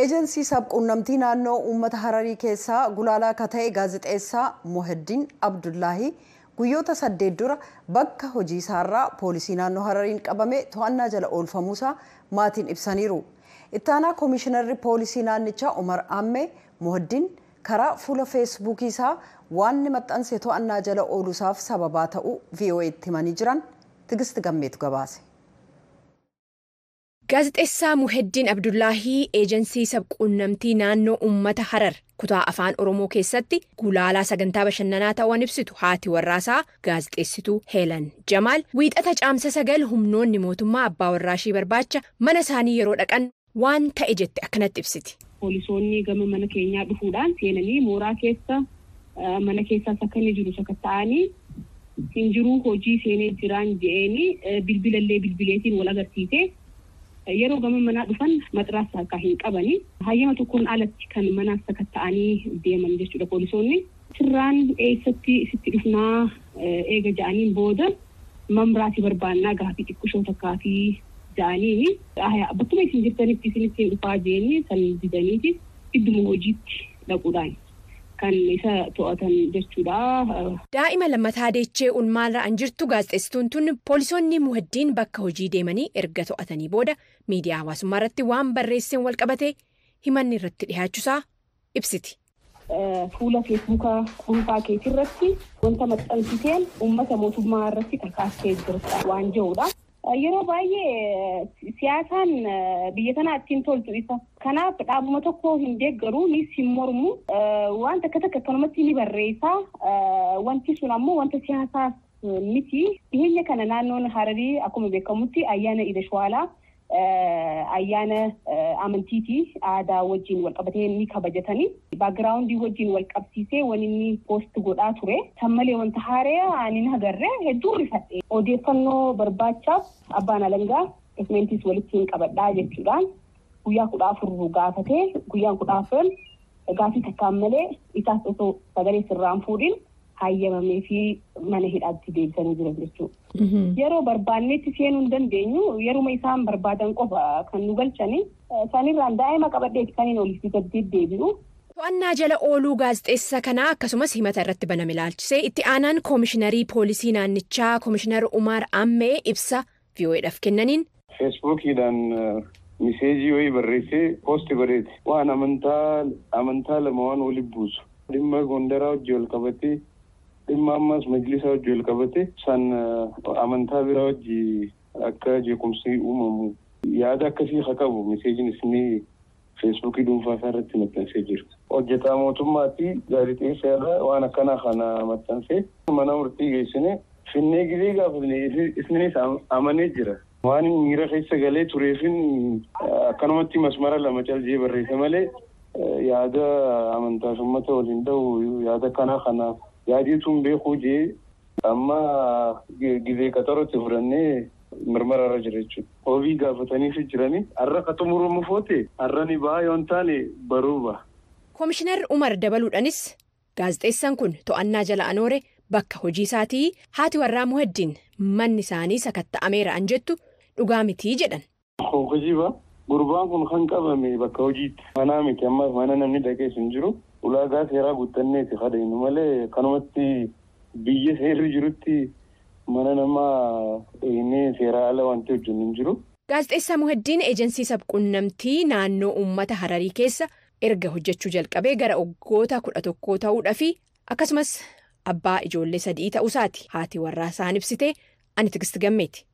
eejensii sabquunnamtii naannoo uummata hararii keessaa gulaalaa akka ta'e gaazexeessaa moheddiin abdullaahii guyyoota saddeet dura bakka hojii isaarraa poolisii naannoo harariin qabame to'annaa jala oolfamuusaa maatiin ibsaniiru ittaanaa koomishinarri poolisii naannichaa umar ammee moheddiin karaa fuula feesbuukii isaa waan maxxanse to'annaa jala ooluusaaf sababaa ta'uu vo'eetti himanii jiran tigist gammeetu gabaase. Gaazexeessaa Muheddiin Abdullaahii eejensii sabquunnamtii naannoo uummata Harar kutaa afaan Oromoo keessatti gulaalaa sagantaa bashannanaa ta'uun ibsitu haati warraasaa gaazexeessituu Heelan Jamaal wiixata caamsa sagal humnoonni mootummaa abbaa warraashii barbaacha mana isaanii yeroo dhaqan waan ta'e jette akkanatti ibsiti. Poolisoonni gama mana keenyaa dhufuudhaan seenanii mooraa keessa mana keessaas akka inni jiru sakatta'anii hin jiruu hojii seenee jiraan je'eenii bilbilallee bilbileetiin wal agarsiise. Yeroo gama manaa dhufan maxiraas harkaa hin qabani hayyama tokkoon alatti kan manaas sakatta'anii deeman jechuudha poolisoonni. Sirraan eessatti sitti dhufnaa eega ja'aniin booda mamraati barbaannaa gaafii xiqqishoo takkaa fi ja'aniini bakkuma isin jirtanitti isinitti dhufaa jeeni san didaniiti. Idduma hojiitti dhaquudhaan kan isa to'atan jechuudha. Daa'ima lammataa deechee ulmaarra an jirtu gaazexeessituun tun poolisoonni muhaddiin bakka hojii deemanii erga to'atanii booda miidiyaa hawaasummaa irratti waan barreesseen wal qabate himanni irratti dhihaachuusaa ibsiti. Fuula feesbuukaa dhuunfaa keetii irratti wanta maxxansiseen uummata mootummaa irratti tarkaastee jirta waan jedhudha. Yeroo baay'ee siyaasaan biyya kanaa ittiin toltu isa. Kanaaf dhaabuma tokko hin deeggaru ni hin mormu. Wanta akka takka akkanumatti ni barreessa. Wanti sun ammoo wanta siyaasaas miti. Dhiyeenya kana naannoon Hararii akkuma beekamutti ayyaana Ida Shawaalaa ayyaana amantiiti aadaa wajjin wal qabatee ni kabajatanii. Baagiraawundii wajjin wal qabsiisee waan inni poost godhaa ture. San malee wanta haaree ani agarre hedduu rifadhe odeeffannoo barbaachaaf abbaan alangaa dokumentis walitti hin qabadhaa jechuudhaan guyyaa kudha afur gaafatee guyyaan kudha afur gaafii takkaan malee isaas osoo sagalee sirraan fuudhin hayyamamee fi mana hidhaatti deebisanii jiran jechuudha. Yeroo barbaannetti seenuu hin dandeenyu yeruma isaan barbaadan qofa kan nu galchani sanirraan daa'ima qabadheeti kan hin olisi gadi deebi'u. To'annaa jala ooluu gaazexeessa kanaa akkasumas himata irratti baname ilaalchisee itti aanaan koomishiinarii poolisii naannichaa koomishiinar Umaar Ammee ibsa VOA'dhaaf kennaniin. Feesbuukiidhaan miseejii wayii barreessee poosti godheeti waan amantaa amantaa lama waan waliin buusu dhimma gondaraa hojii wal qabatee. Dhimma ammas majlisa hojii wal qabate san amantaa biraa hojii akka jeequmsi uumamu yaada akkasii haa qabu miseejin isinii feesbuukii dhuunfaa isaa irratti maxxansee jiru. Hojjetaa mootummaatti gaazexeessaa irra waan akkanaa kana maxxansee mana murtii geessine finnee gizee gaafatne isinis amanee jira. Waan miira keessa galee tureefin akkanumatti masmara lama caljee barreesse malee yaada amantaa uummata waliin ta'u yaada akkanaa kanaaf. Yaadituun beekuu jee amma gizee qaxarootti fudhannee mirmara irra jira jechuudha. Hoobii gaafataniif jiranii har'a ka xumuramu foote har'a ni baha yoo taane baruu baha. Koomishinar Umar dabaluudhaanis gaazexeessaan kun to'annaa jala anoore bakka hojii isaatii haati warraa muhaddiin manni isaanii sakatta'ameera an jettu dhugaa mitii jedhan. Hojiiba gurbaan kun kan qabame bakka hojiitti manaa miti ammas mana namni dhaqees hin jiru. Ulaagaa seeraa guuttanneeti kadheenu malee kanumatti biyya seerri jirutti mana namaa eenee seeraa ala wanti hojjennu hin jiru. Gaazexeessaa Muhaddiin eejensii sabquunnamtii naannoo uummata Hararii keessa erga hojjechuu jalqabee gara waggoota kudha tokkoo ta'uudhaa fi akkasumas abbaa ijoollee sadii ta'uusaati haati warraa isaan ibsite ani Tigist Gammeeti.